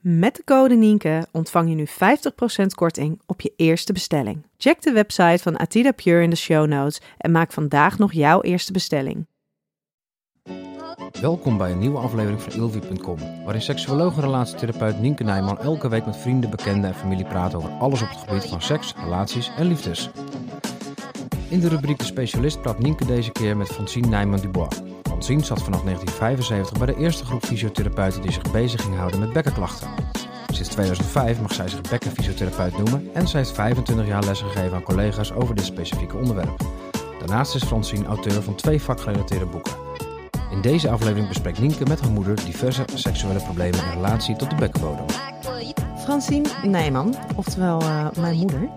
Met de code Nienke ontvang je nu 50% korting op je eerste bestelling. Check de website van Atida Pure in de show notes en maak vandaag nog jouw eerste bestelling. Welkom bij een nieuwe aflevering van Ilvi.com, waarin seksuoloog en relatietherapeut Nienke Nijman elke week met vrienden, bekenden en familie praat over alles op het gebied van seks, relaties en liefdes. In de rubriek De Specialist praat Nienke deze keer met Francine Nijman-Dubois. Francine zat vanaf 1975 bij de eerste groep fysiotherapeuten die zich bezig ging houden met bekkenklachten. Sinds 2005 mag zij zich bekkenfysiotherapeut noemen en zij heeft 25 jaar lesgegeven aan collega's over dit specifieke onderwerp. Daarnaast is Francine auteur van twee vakgerelateerde boeken. In deze aflevering bespreekt Nienke met haar moeder diverse seksuele problemen in relatie tot de bekkenbodem. Francine Nijman, oftewel uh, mijn moeder.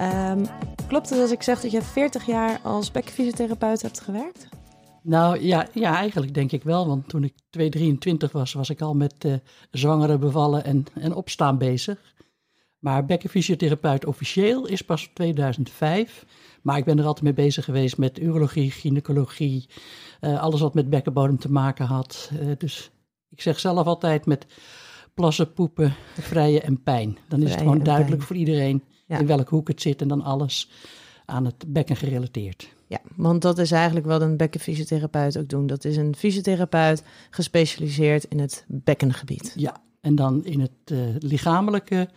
Um, klopt het als ik zeg dat je 40 jaar als bekkenfysiotherapeut hebt gewerkt? Nou ja, ja, eigenlijk denk ik wel. Want toen ik 223 was, was ik al met uh, zwangere bevallen en, en opstaan bezig. Maar bekkenfysiotherapeut officieel is pas 2005. Maar ik ben er altijd mee bezig geweest met urologie, gynaecologie, uh, alles wat met bekkenbodem te maken had. Uh, dus ik zeg zelf altijd met plassen, poepen, vrijen en pijn. Dan is Vrije het gewoon duidelijk pijn. voor iedereen. In welke hoek het zit en dan alles aan het bekken gerelateerd. Ja, want dat is eigenlijk wat een bekkenfysiotherapeut ook doen. Dat is een fysiotherapeut gespecialiseerd in het bekkengebied. Ja, en dan in het uh, lichamelijke,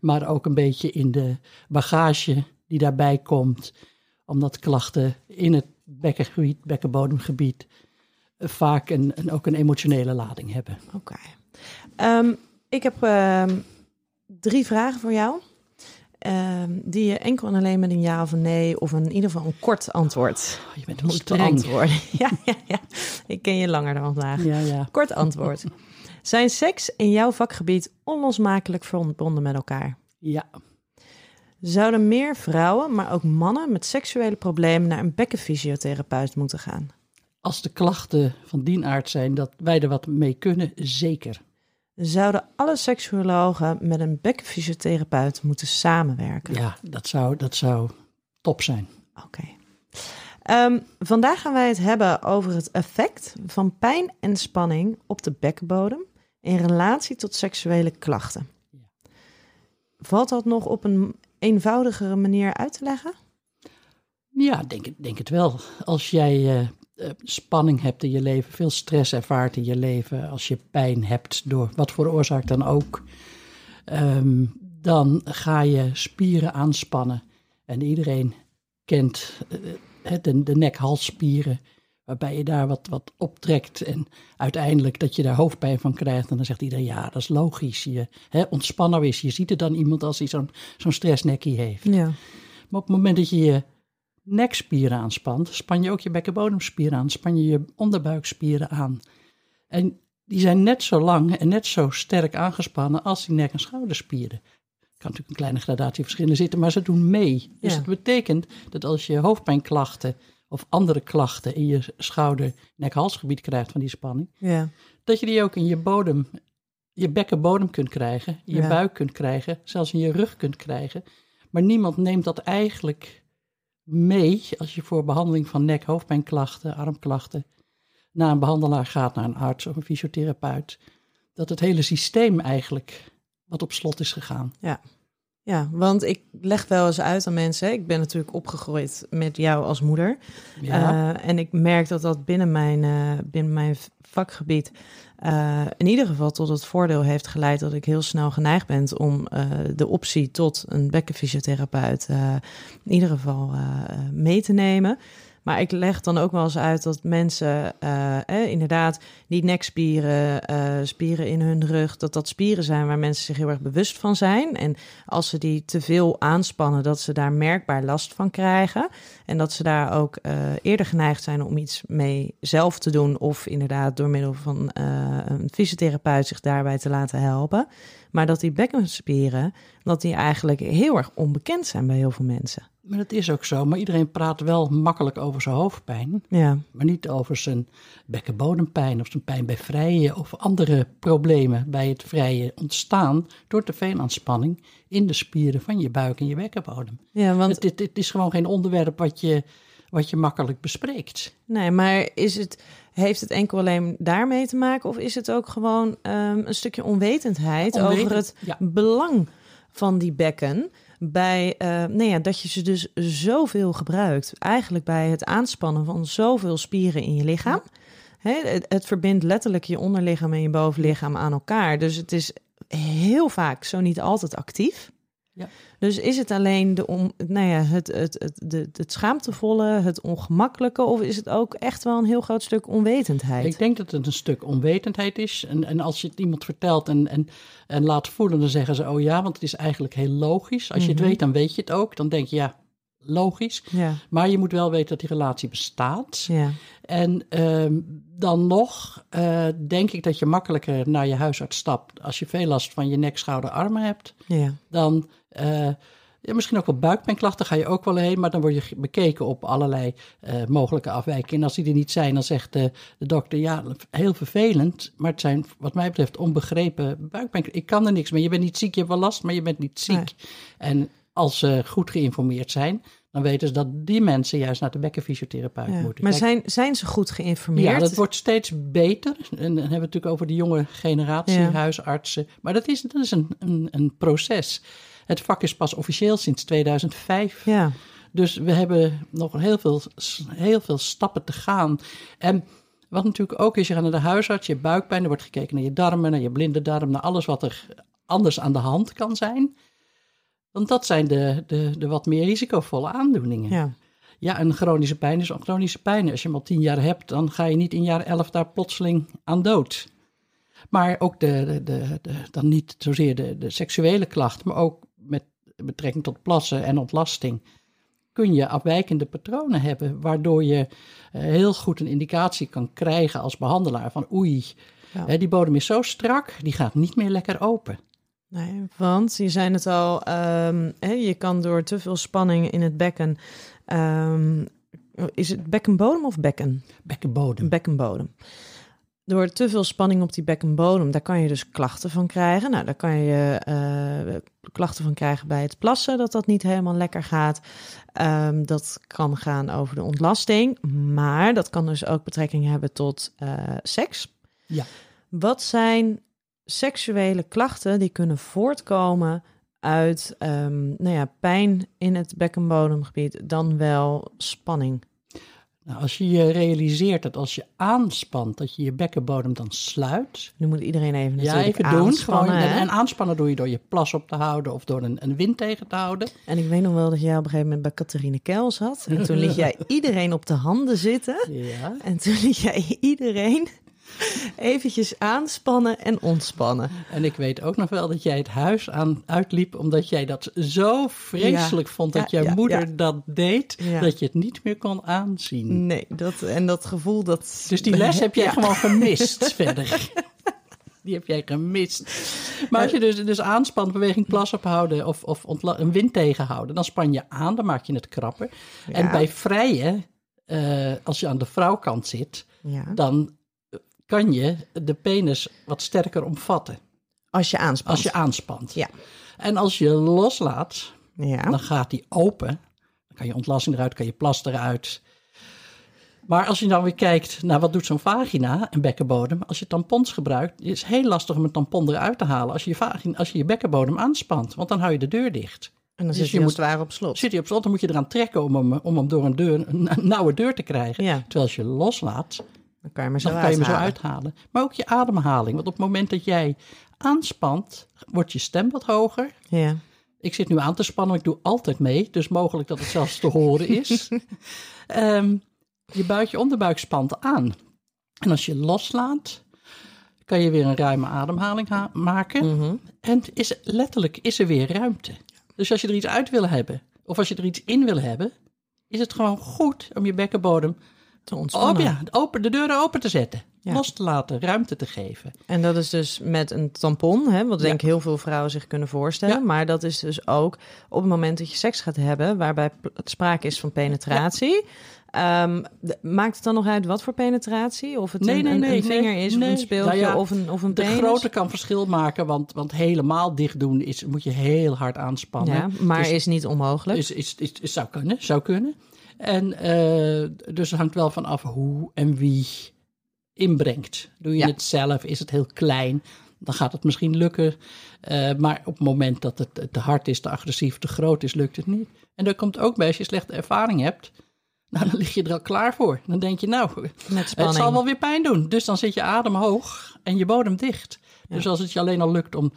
maar ook een beetje in de bagage die daarbij komt. Omdat klachten in het bekkengebied, bekkenbodemgebied, uh, vaak een, een, ook een emotionele lading hebben. Oké. Okay. Um, ik heb uh, drie vragen voor jou. Um, die je enkel en alleen met een ja of een nee, of in ieder geval een kort antwoord oh, je bent moet beantwoorden. ja, ja, ja, ik ken je langer dan vandaag. Ja, ja. Kort antwoord. Zijn seks in jouw vakgebied onlosmakelijk verbonden met elkaar? Ja. Zouden meer vrouwen, maar ook mannen met seksuele problemen naar een bekkenfysiotherapeut moeten gaan? Als de klachten van die aard zijn dat wij er wat mee kunnen, zeker zouden alle seksuologen met een bekkenfysiotherapeut moeten samenwerken? Ja, dat zou, dat zou top zijn. Oké. Okay. Um, ehm, vandaag gaan wij het hebben over het effect van pijn en spanning op de bekkenbodem in relatie tot seksuele klachten. Valt dat nog op een eenvoudigere manier uit te leggen? Ja, denk, denk het wel. Als jij uh, spanning hebt in je leven, veel stress ervaart in je leven, als je pijn hebt door wat voor oorzaak dan ook, um, dan ga je spieren aanspannen. En iedereen kent uh, de, de nek-halsspieren, waarbij je daar wat, wat optrekt en uiteindelijk dat je daar hoofdpijn van krijgt. En dan zegt iedereen, ja, dat is logisch. Je, hè, ontspannen is. Je ziet er dan iemand als hij zo'n zo'n stressnekkie heeft. Ja. Maar op het moment dat je je nekspieren aanspant, span je ook je bekkenbodemspieren aan, span je je onderbuikspieren aan. En die zijn net zo lang en net zo sterk aangespannen als die nek- en schouderspieren. Er kan natuurlijk een kleine gradatie verschillen zitten, maar ze doen mee. Dus dat betekent dat als je hoofdpijnklachten of andere klachten in je schouder, nek, halsgebied krijgt van die spanning, ja. dat je die ook in je bodem, je bekkenbodem kunt krijgen, in je ja. buik kunt krijgen, zelfs in je rug kunt krijgen. Maar niemand neemt dat eigenlijk mee als je voor behandeling van nek, hoofdpijnklachten, armklachten naar een behandelaar gaat, naar een arts of een fysiotherapeut, dat het hele systeem eigenlijk wat op slot is gegaan. Ja. Ja, want ik leg wel eens uit aan mensen. Ik ben natuurlijk opgegroeid met jou als moeder. Ja. Eh, en ik merk dat dat binnen mijn, eh, binnen mijn vakgebied eh, in ieder geval tot het voordeel heeft geleid dat ik heel snel geneigd ben om de optie tot een bekkenfysiotherapeut in ieder geval mee te nemen. Maar ik leg dan ook wel eens uit dat mensen eh, eh, inderdaad niet nekspieren, eh, spieren in hun rug, dat dat spieren zijn waar mensen zich heel erg bewust van zijn. En als ze die te veel aanspannen, dat ze daar merkbaar last van krijgen. En dat ze daar ook eh, eerder geneigd zijn om iets mee zelf te doen. Of inderdaad door middel van een fysiotherapeut zich daarbij te laten helpen. Maar dat die bekkenspieren, dat die eigenlijk heel erg onbekend zijn bij heel veel mensen. Maar dat is ook zo. Maar iedereen praat wel makkelijk over zijn hoofdpijn. Ja, Maar niet over zijn bekkenbodempijn of zijn pijn bij vrijen of andere problemen bij het vrijen ontstaan door te veel aanspanning in de spieren van je buik en je bekkenbodem. ja want Het, het, het is gewoon geen onderwerp wat je, wat je makkelijk bespreekt. Nee, maar is het, heeft het enkel alleen daarmee te maken? Of is het ook gewoon ehm, een stukje onwetendheid Onwetend, over het ja. belang van die bekken? Bij eh, nou ja, dat je ze dus zoveel gebruikt. Eigenlijk bij het aanspannen van zoveel spieren in je lichaam. Hè, het, het verbindt letterlijk je onderlichaam en je bovenlichaam aan elkaar. Dus het is heel vaak, zo niet altijd actief. Ja. Dus is het alleen de om, nou ja, het, het, het, de, het schaamtevolle, het ongemakkelijke, of is het ook echt wel een heel groot stuk onwetendheid? Ik denk dat het een stuk onwetendheid is. En, en als je het iemand vertelt en, en, en laat voelen, dan zeggen ze: Oh ja, want het is eigenlijk heel logisch. Als je het weet, dan weet je het ook. Dan denk je ja, logisch. Ja, Maar je moet wel weten dat die relatie bestaat. ja, En ehm, dan nog eh, denk ik dat je makkelijker naar je huisarts stapt als je veel last van je nek, schouder, armen hebt. ja, Dan eh, ja, misschien ook wel buikpijnklachten, ga je ook wel heen, maar dan word je bekeken op allerlei eh, mogelijke afwijkingen. En als die er niet zijn, dan zegt de, de dokter, ja, heel vervelend, maar het zijn wat mij betreft onbegrepen buikpijnklachten. Ik kan er niks mee, je bent niet ziek, je hebt wel last, maar je bent niet ziek. Nee. En als ze goed geïnformeerd zijn, dan weten ze dat die mensen juist naar de bekkenfysiotherapeut ja. moeten. Maar Kijk, zijn, zijn ze goed geïnformeerd? ja, dat wordt steeds beter. En dan hebben we het natuurlijk over de jonge generatie Ja. huisartsen. Maar dat is, dat is een, een, een proces. Het vak is pas officieel sinds 2005. Ja, Dus we hebben nog heel veel, heel veel stappen te gaan. En wat natuurlijk ook is, je gaat naar de huisarts, je buikpijn, er wordt gekeken naar je darmen, naar je blinde darm, naar alles wat er anders aan de hand kan zijn. Want dat zijn de, de, de wat meer risicovolle aandoeningen. ja, Ja, een chronische pijn is een chronische pijn. Als je hem al tien jaar hebt, dan ga je niet in jaar elf daar plotseling aan dood. Maar ook de, de, de, de- dan niet zozeer de, de seksuele klachten, maar ook met betrekking tot plassen en ontlasting, kun je afwijkende patronen hebben, waardoor je eh, heel goed een indicatie kan krijgen als behandelaar van oei, Ja. hè, die bodem is zo strak, die gaat niet meer lekker open. Nee, want je zei het al, ehm, hè, je kan door te veel spanning in het bekken, ehm, is het bekkenbodem of bekken? Bekkenbodem. bekkenbodem. Door te veel spanning op die bekkenbodem, daar kan je dus klachten van krijgen. Nou, daar kan je eh, klachten van krijgen bij het plassen, dat dat niet helemaal lekker gaat. Ehm, dat kan gaan over de ontlasting, maar dat kan dus ook betrekking hebben tot eh, seks. Ja. Wat zijn seksuele klachten die kunnen voortkomen uit ehm, nou ja, pijn in het bekkenbodemgebied, dan wel spanning? Nou, als je je realiseert dat als je aanspant, dat je je bekkenbodem dan sluit, Nu moet iedereen even Ja, natuurlijk even doen. aanspannen, Gewoon, en, aanspannen doe je door je plas op te houden of door een, een wind tegen te houden. En ik weet nog wel dat jij op een gegeven moment bij Catharine Keil zat. En toen liet jij iedereen op de handen zitten. Ja. En toen liet jij iedereen eventjes aanspannen en ontspannen. En ik weet ook nog wel dat jij het huis aan uitliep omdat jij dat zo vreselijk vond dat Ja, jouw ja, moeder dat deed, dat je het niet meer kon aanzien. Nee, dat, en dat gevoel dat... Dus die les heb jij gewoon gemist verder. Die heb jij gemist. Maar als je dus, dus aanspant, beweging plas ophouden of, of een wind tegenhouden, dan span je aan, dan maak je het krapper. En bij vrije, eh, als je aan de vrouwkant zit, dan kan je de penis wat sterker omvatten Als je aanspant. als je aanspant. Ja. En als je loslaat, Ja. dan gaat die open. Dan kan je ontlasting eruit, kan je plas eruit. Maar als je dan weer kijkt naar wat doet zo'n vagina en bekkenbodem. Als je tampons gebruikt, is het heel lastig om een tampon eruit te halen als je je, vagina, als je, je bekkenbodem aanspant. Want dan hou je de deur dicht. En dan Dus zit je je moet- ware op slot. Zit hij op slot, dan moet je eraan trekken om hem, om hem door een, deur, een nauwe deur te krijgen. Ja, Terwijl als je loslaat, dan kan je hem zo dan kan je hem zo uithalen. Maar ook je ademhaling. Want op het moment dat jij aanspant, wordt je stem wat hoger. Ja. Ik zit nu aan te spannen, ik doe altijd mee. Dus mogelijk dat het zelfs te horen is. Ehm, je buik, je onderbuik spant aan. En als je loslaat, kan je weer een ruime ademhaling ha- maken. Mhm. En is, letterlijk is er weer ruimte. Dus als je er iets uit wil hebben, of als je er iets in wil hebben, is het gewoon goed om je bekkenbodem Te ja, open, de deuren open te zetten. Ja. Los te laten, ruimte te geven. En dat is dus met een tampon, hè, wat Ja. denk ik heel veel vrouwen zich kunnen voorstellen. Ja. Maar dat is dus ook op het moment dat je seks gaat hebben, waarbij het sprake is van penetratie. Ehm, maakt het dan nog uit wat voor penetratie? Of het Nee, een, nee, een- nee, een vinger is, of een speeltje, Nou ja, of een, of een De penis? grootte kan verschil maken, want, want helemaal dicht doen is, moet je heel hard aanspannen. Ja, maar Dus- is niet onmogelijk. Is, is, is, is- zou kunnen, zou kunnen. En eh, dus het hangt wel van af hoe en wie inbrengt. Doe je Ja. het zelf, is het heel klein, dan gaat het misschien lukken. Eh, maar op het moment dat het te hard is, te agressief, te groot is, lukt het niet. En er komt ook bij, als je slechte ervaring hebt, nou, dan lig je er al klaar voor. Dan denk je, nou, het zal wel weer pijn doen. Dus dan zit je adem hoog en je bodem dicht. Dus als het je alleen al lukt om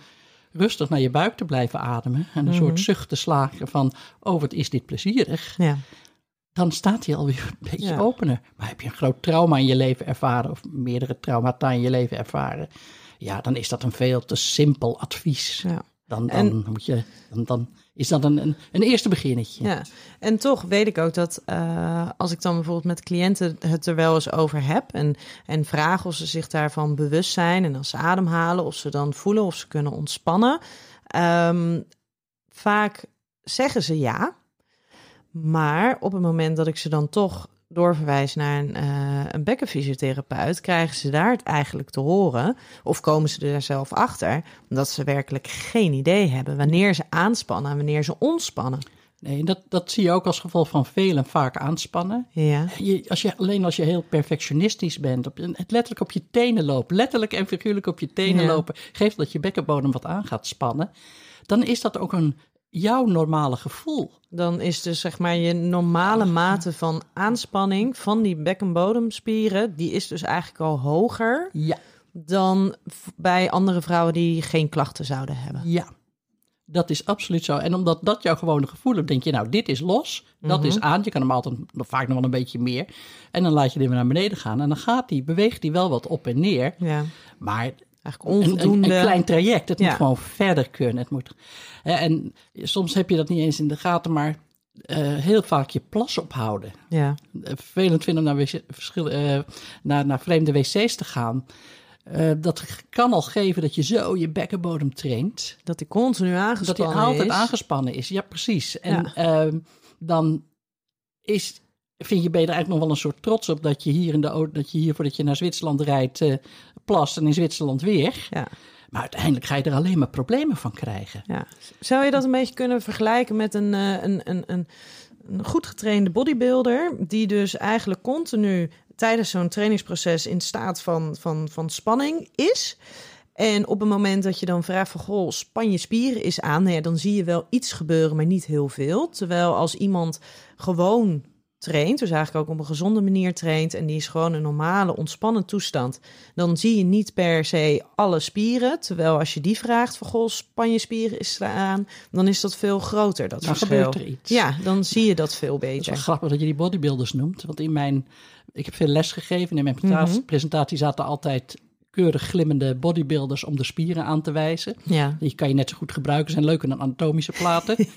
rustig naar je buik te blijven ademen... en een soort zucht te slagen van, oh, wat is dit plezierig... Ja. Dan staat hij alweer een beetje Ja. opener. Maar heb je een groot trauma in je leven ervaren... of meerdere traumata in je leven ervaren... ja, dan is dat een veel te simpel advies. Ja. Dan, dan, En- moet je, dan, dan is dat een, een, een eerste beginnetje. Ja, en toch weet ik ook dat eh, als ik dan bijvoorbeeld met cliënten het er wel eens over heb en, en vraag of ze zich daarvan bewust zijn en als ze ademhalen, of ze dan voelen of ze kunnen ontspannen. Ehm, vaak zeggen ze ja, maar op het moment dat ik ze dan toch doorverwijs naar een, eh een bekkenfysiotherapeut, krijgen ze daar het eigenlijk te horen of komen ze er zelf achter, omdat ze werkelijk geen idee hebben wanneer ze aanspannen en wanneer ze ontspannen. Nee, dat, dat zie je ook als gevolg van veel en vaak aanspannen. Ja. Je, als je, alleen als je heel perfectionistisch bent, op, je- het letterlijk op je tenen lopen, letterlijk en figuurlijk op je tenen Ja. lopen, geeft dat je bekkenbodem wat aan gaat spannen, dan is dat ook een jouw normale gevoel. Dan is dus zeg maar je normale mate van aanspanning van die bekkenbodemspieren, die is dus eigenlijk al hoger Ja, dan bij andere vrouwen die geen klachten zouden hebben. ja. Dat is absoluut zo. En omdat dat jouw gewone gevoel is, denk je, nou, dit is los, dat Mhm. is aan. Je kan hem altijd nog vaak nog wel een beetje meer. En dan laat je weer naar beneden gaan. En dan gaat die, beweegt die wel wat op en neer. Ja, Maar eigenlijk een, onvoldoende. een klein traject. Het Ja. moet gewoon verder kunnen. Het moet, hè, en soms heb je dat niet eens in de gaten, maar eh, heel vaak je plas ophouden. Ja, Eh, vervelend vinden om naar, wc verschil, eh, naar, naar vreemde wc's te gaan. Dat kan al geven dat je zo je bekkenbodem traint. dat die continu Dat aangespannen hij altijd is. aangespannen is. Ja, precies. En Ja. ehm, dan is, vind je, ben je er eigenlijk nog wel een soort trots op dat je hier, in de, au- dat je hier voordat je naar Zwitserland rijdt, eh, plast en in Zwitserland weer. Ja. Maar uiteindelijk ga je er alleen maar problemen van krijgen. Ja. Zou je dat een beetje kunnen vergelijken met een, eh, een, een, een, een goed getrainde bodybuilder, die dus eigenlijk continu tijdens zo'n trainingsproces in staat van, van, van spanning is? En op het moment dat je dan vraagt van, goh, span je spieren is aan, nou ja, dan zie je wel iets gebeuren, maar niet heel veel. Terwijl als iemand gewoon traint, dus eigenlijk ook op een gezonde manier traint, en die is gewoon een normale, ontspannen toestand, dan zie je niet per se alle spieren. Terwijl als je die vraagt van, goh, span je spieren is aan, dan is dat veel groter, dat Dan verschil. gebeurt er iets. Ja, dan zie je dat veel Het is wel beter. grappig dat je die bodybuilders noemt. Want in mijn, ik heb veel les gegeven. En in mijn presentatie, Mhm. presentatie zaten altijd keurig glimmende bodybuilders om de spieren aan te wijzen. Ja, Die kan je net zo goed gebruiken, zijn leuker dan anatomische platen.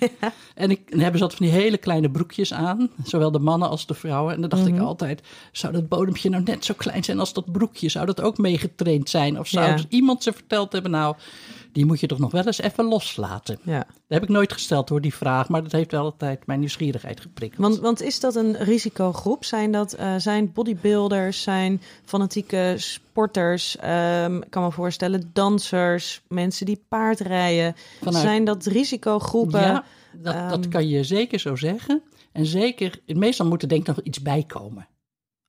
En ik, hebben ze altijd van die hele kleine broekjes aan, zowel de mannen als de vrouwen. En dan dacht Mhm. ik altijd, zou dat bodempje nou net zo klein zijn als dat broekje? Zou dat ook meegetraind zijn? Of zou Ja. iemand ze verteld hebben, nou, die moet je toch nog wel eens even loslaten? ja. Dat heb ik nooit gesteld hoor, die vraag, maar dat heeft wel altijd mijn nieuwsgierigheid geprikkeld. Want, want is dat een risicogroep? Zijn dat eh, zijn bodybuilders, zijn fanatieke sporters? ehm, ik kan me voorstellen, dansers, mensen die paardrijden. Vanuit- Zijn dat risicogroepen? Ja, dat, dat ehm, kan je zeker zo zeggen. En zeker, meestal moet er denk ik nog iets bij komen.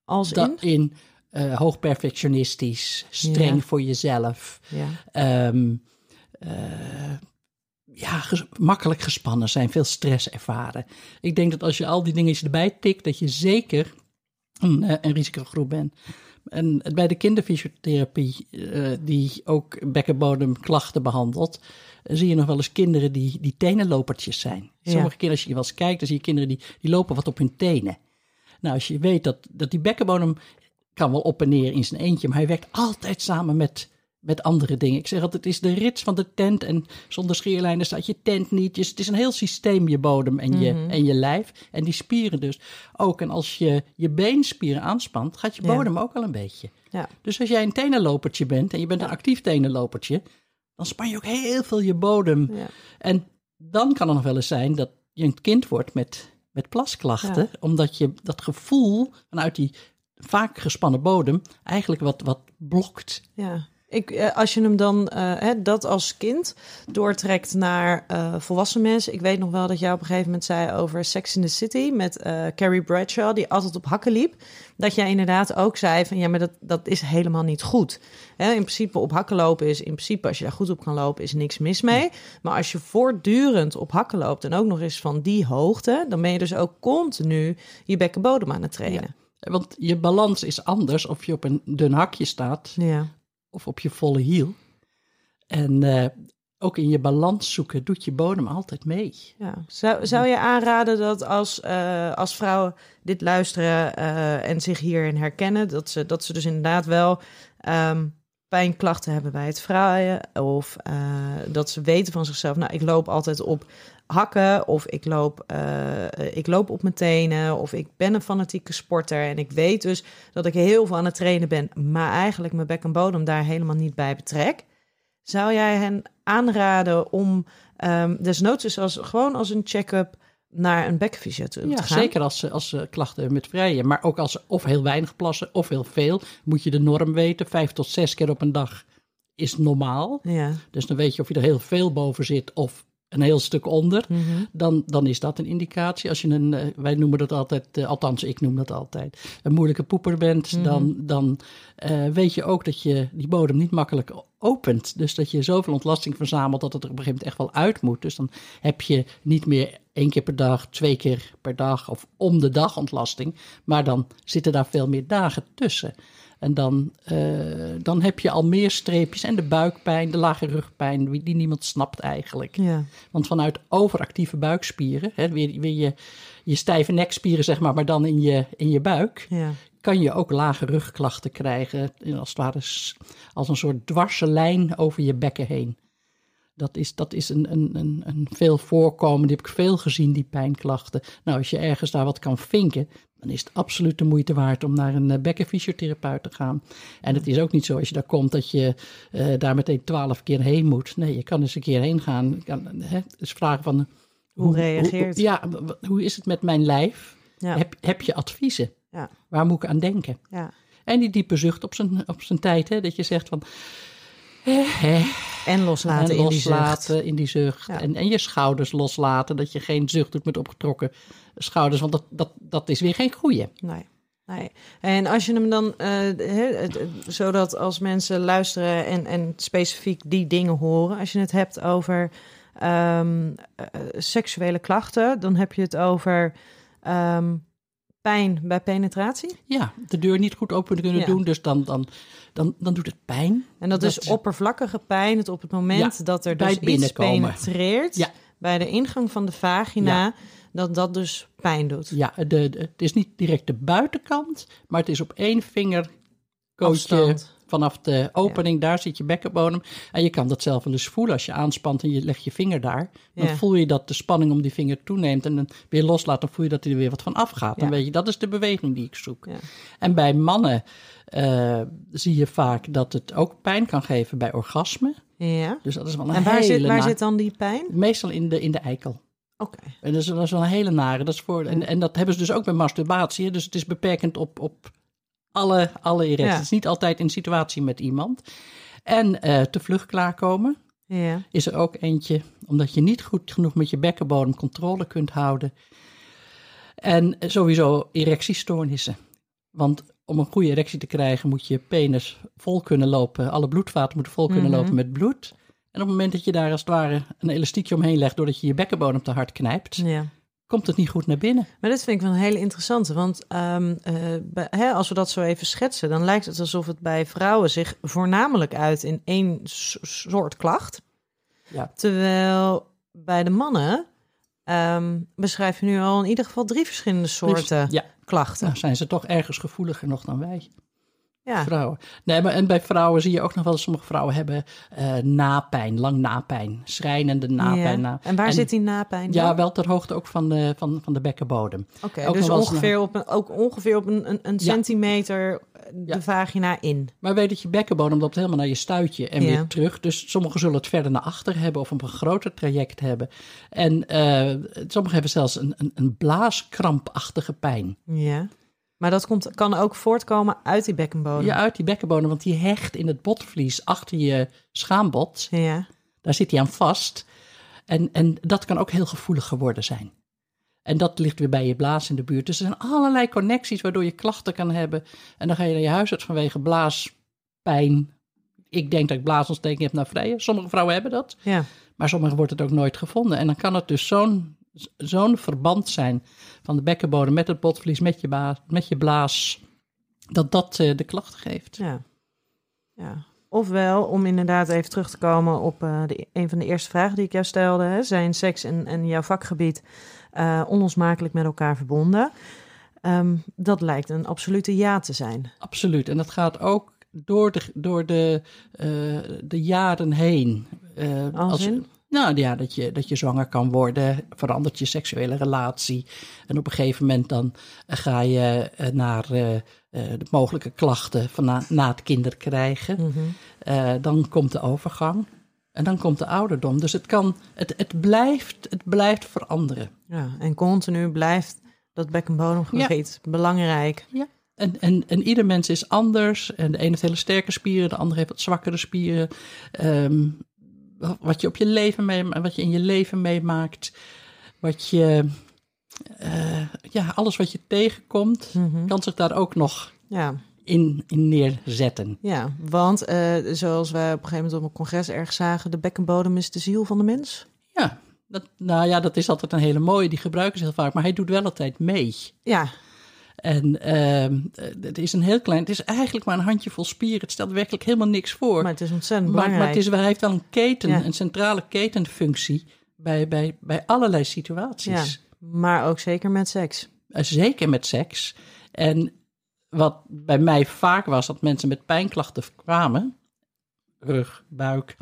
Als Dat in? eh, hoog perfectionistisch, streng Ja. voor jezelf. Ja. ehm, eh, ja, ges- makkelijk gespannen zijn, veel stress ervaren. Ik denk dat als je al die dingetjes erbij tikt, dat je zeker een, eh, een risicogroep bent. En bij de kinderfysiotherapie, eh, die ook bekkenbodemklachten behandelt, eh, zie je nog wel eens kinderen die, die tenenlopertjes zijn. Ja. Sommige kinderen, als je wel eens kijkt, dan zie je kinderen die, die lopen wat op hun tenen. Nou, als je weet dat, dat die bekkenbodem kan wel op en neer in zijn eentje, maar hij werkt altijd samen met, met andere dingen. Ik zeg altijd, het is de rits van de tent en zonder scheerlijnen staat je tent niet. Dus het is een heel systeem, je bodem en je, Mhm. en je lijf. En die spieren dus ook. En als je je beenspieren aanspant, gaat je Ja. bodem ook al een beetje. Ja. Dus als jij een tenenlopertje bent en je bent een actief tenenlopertje, dan span je ook heel veel je bodem. Ja. En dan kan het nog wel eens zijn dat je een kind wordt met, met plasklachten, omdat je dat gevoel vanuit die vaak gespannen bodem eigenlijk wat, wat blokt. Ja. Ik, eh, als je hem dan eh, hè, dat als kind doortrekt naar eh, volwassen mensen. Ik weet nog wel dat jij op een gegeven moment zei over Sex in the City met Carrie Bradshaw, die altijd op hakken liep. Dat jij inderdaad ook zei van ja, maar dat, dat is helemaal niet goed. Hè, in principe op hakken lopen is in principe, als je daar goed op kan lopen, is niks mis mee. Maar als je voortdurend op hakken loopt en ook nog eens van die hoogte, dan ben je dus ook continu je bekkenbodem aan het trainen. Want je balans is anders of je op een dun hakje staat Ja. Of op je volle hiel. En eh, ook in je balans zoeken doet je bodem altijd mee. Ja. Zou, zou je aanraden dat als, eh, als vrouwen dit luisteren eh, en zich hierin herkennen, dat ze, dat ze dus inderdaad wel ehm, pijnklachten hebben bij het fraaien, of eh, dat ze weten van zichzelf, nou, ik loop altijd op hakken, of ik loop, eh, ik loop op mijn tenen, of ik ben een fanatieke sporter en ik weet dus dat ik heel veel aan het trainen ben, maar eigenlijk mijn bek en bodem daar helemaal niet bij betrek. Zou jij hen aanraden om ehm desnoods dus als, gewoon als een check-up naar een bekkenfysio te, Ja, te gaan? zeker als ze, als ze klachten hebben met vrijen. Maar ook als ze of heel weinig plassen of heel veel, moet je de norm weten. Vijf tot zes keer op een dag is normaal. Ja. Dus dan weet je of je er heel veel boven zit of een heel stuk onder. Mhm. Dan, dan is dat een indicatie. Als je een, eh, wij noemen dat altijd, eh, althans ik noem dat altijd, een moeilijke poeper bent, Mhm. dan, dan eh, weet je ook dat je die bodem niet makkelijk opent. Dus dat je zoveel ontlasting verzamelt dat het er op een gegeven moment echt wel uit moet. Dus dan heb je niet meer één keer per dag, twee keer per dag of om de dag ontlasting, maar dan zitten daar veel meer dagen tussen. En dan, eh, dan heb je al meer streepjes en de buikpijn, de lage rugpijn, die die niemand snapt eigenlijk. Ja. Want vanuit overactieve buikspieren, hè, weer, weer je, je stijve nekspieren zeg maar, maar dan in je, in je buik, Ja. Kan je ook lage rugklachten krijgen. Als het ware als een soort dwarse lijn over je bekken heen. Dat is, dat is een, een, een, een veel voorkomen, die heb ik veel gezien, die pijnklachten. Nou, als je ergens daar wat kan vinken, dan is het absoluut de moeite waard om naar een eh, bekkenfysiotherapeut te gaan. En het is ook niet zo als je daar komt dat je eh, daar meteen twaalf keer heen moet. Nee, je kan eens een keer heen gaan. Je Kan, hè, dus vragen van... Hoe reageert? ja, w- w- hoe is het met mijn lijf? Ja. Heb, heb je adviezen? Ja. Waar moet ik aan denken? Ja. En die diepe zucht op zijn, op zijn tijd, hè, dat je zegt van... hè, En loslaten en in die zucht. loslaten in die zucht. Ja. En, en je schouders loslaten, dat je geen zucht doet met opgetrokken schouders. Want dat, dat, dat is weer geen goeie. Nee. Nee. En als je hem dan, eh, het- zodat als mensen luisteren en, en specifiek die dingen horen, als je het hebt over ehm, eh, seksuele klachten, dan heb je het over ehm, pijn bij penetratie. Ja, de deur niet goed open kunnen Ja. doen, dus dan, dan, dan, dan doet het pijn. En dat, is oppervlakkige pijn, het op het moment Ja, dat er bij dus iets binnenkomen. penetreert Ja. bij de ingang van de vagina, dat dat dus pijn doet. Ja, de, de- het is niet direct de buitenkant, maar het is op één vinger Afstand. Vanaf de opening. Daar zit je bekkenbodem. En je kan dat zelf wel eens voelen als je aanspant en je legt je vinger daar. Dan voel je dat de spanning om die vinger toeneemt en dan weer loslaat. Dan voel je dat er weer wat van afgaat. Dan weet je, dat is de beweging die ik zoek. En bij mannen eh, zie je vaak dat het ook pijn kan geven bij orgasme. Ja. Dus dat is wel een En waar, hele zit, waar zit dan die pijn? Meestal in de, in de eikel. Oké. En dat is, dat is wel een hele nare. Dat is voor, en, en dat hebben ze dus ook bij masturbatie. Dus het is beperkend op, op alle, alle erecties. Ja. Het is niet altijd in situatie met iemand. En eh, te vlug klaarkomen Ja. is er ook eentje. Omdat je niet goed genoeg met je bekkenbodem controle kunt houden. En sowieso erectiestoornissen. Want om een goede erectie te krijgen moet je penis vol kunnen lopen. Alle bloedvaten moeten vol kunnen Mhm. lopen met bloed. En op het moment dat je daar als het ware een elastiekje omheen legt doordat je je bekkenbodem te hard knijpt, Ja. Komt het niet goed naar binnen. Maar dit vind ik wel een hele interessante, want ehm, eh, bij- hè, als we dat zo even schetsen, dan lijkt het alsof het bij vrouwen zich voornamelijk uit in één soort klacht. Ja. Terwijl bij de mannen ehm, beschrijf je nu al in ieder geval drie verschillende soorten Ja, klachten. nou zijn ze toch ergens gevoeliger nog dan wij. Ja, Vrouwen. Nee, maar en bij vrouwen zie je ook nog wel dat sommige vrouwen hebben eh napijn, lang napijn, schrijnende napijn. Ja. En waar en- zit die napijn? Ja, dan? wel ter hoogte ook van de, van, van de bekkenbodem. Oké, dus ongeveer op een, ook ongeveer op een, een, een Ja. centimeter de Ja. vagina in. Maar weet dat je bekkenbodem loopt helemaal naar je stuitje en weer terug. Dus sommigen zullen het verder naar achter hebben of op een groter traject hebben. En eh sommigen hebben zelfs een, een, een blaaskrampachtige pijn. Ja. Maar dat komt, kan ook voortkomen uit die bekkenbodem. Je uit die bekkenbodem, want die hecht in het botvlies achter je schaambod. Ja. Daar zit hij aan vast. En, en dat kan ook heel gevoelig geworden zijn. En dat ligt weer bij je blaas in de buurt. Dus er zijn allerlei connecties waardoor je klachten kan hebben. En dan ga je naar je huisarts vanwege blaaspijn. Ik denk dat ik blaasontsteking heb naar vrije. Sommige vrouwen hebben dat. Ja. Maar sommigen wordt het ook nooit gevonden. En dan kan het dus zo'n zo'n verband zijn van de bekkenbodem met het botvlies, met je, baas, met je blaas, dat dat eh, de klachten geeft. Ja. ja. Ofwel, om inderdaad even terug te komen op eh, de, een van de eerste vragen die ik jou stelde. Hè, zijn seks en, en jouw vakgebied eh, onlosmakelijk met elkaar verbonden? Ehm, dat lijkt een absolute ja te zijn. Absoluut. En dat gaat ook door de, door de, de jaren heen. Als in? Nou ja, dat je, dat je zwanger kan worden, verandert je seksuele relatie. En op een gegeven moment dan eh, ga je eh, naar eh, de mogelijke klachten van na, na het kinder krijgen. Mhm. Dan komt de overgang. En dan komt de ouderdom. Dus het, kan, het, het, blijft, het blijft veranderen. Ja, en continu blijft dat bekkenbodemgebied belangrijk. En, en, en ieder mens is anders. En de ene heeft hele sterke spieren, de andere heeft wat zwakkere spieren. Ehm, wat je op je leven mee, wat je in je leven meemaakt. Wat je, eh, ja, alles wat je tegenkomt, Mhm. kan zich daar ook nog Ja, in, in neerzetten. ja, want eh, zoals wij op een gegeven moment op een congres ergens zagen, de bekkenbodem is de ziel van de mens. Ja, dat, nou ja, dat is altijd een hele mooie, die gebruiken ze heel vaak. Maar hij doet wel altijd mee. Ja, En ehm, het is een heel klein, het is eigenlijk maar een handjevol spieren. Het stelt werkelijk helemaal niks voor. maar het is ontzettend Maar, belangrijk. maar het is, hij heeft wel een keten, Ja. een centrale ketenfunctie bij, bij, bij allerlei situaties. Maar ook zeker met seks. Eh, Zeker met seks. En wat bij mij vaak was, dat mensen met pijnklachten kwamen, rug, buik,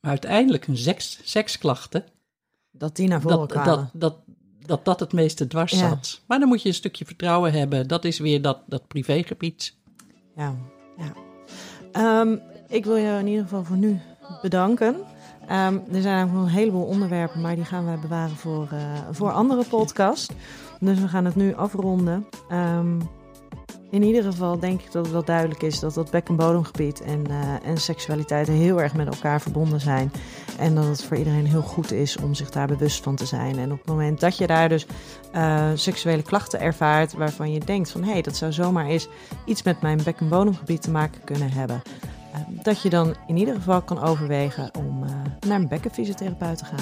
maar uiteindelijk hun seks, seksklachten, Dat die naar voren dat, kwamen. dat, dat, dat dat het meeste dwars Ja. zat. Maar dan moet je een stukje vertrouwen hebben. Dat is weer dat, dat privégebied. Ja, ja. Ehm, ik wil jou in ieder geval voor nu bedanken. Ehm, er zijn nog een heleboel onderwerpen, maar die gaan wij bewaren voor, eh, voor andere podcasts. Dus we gaan het nu afronden. Ehm, in ieder geval denk ik dat het wel duidelijk is dat dat bekkenbodemgebied en, eh, en seksualiteit heel erg met elkaar verbonden zijn. En dat het voor iedereen heel goed is om zich daar bewust van te zijn. En op het moment dat je daar dus eh, seksuele klachten ervaart waarvan je denkt van hé, hey, dat zou zomaar eens iets met mijn bekkenbodemgebied te maken kunnen hebben. eh, dat je dan in ieder geval kan overwegen om naar een bekkenfysiotherapeut te gaan.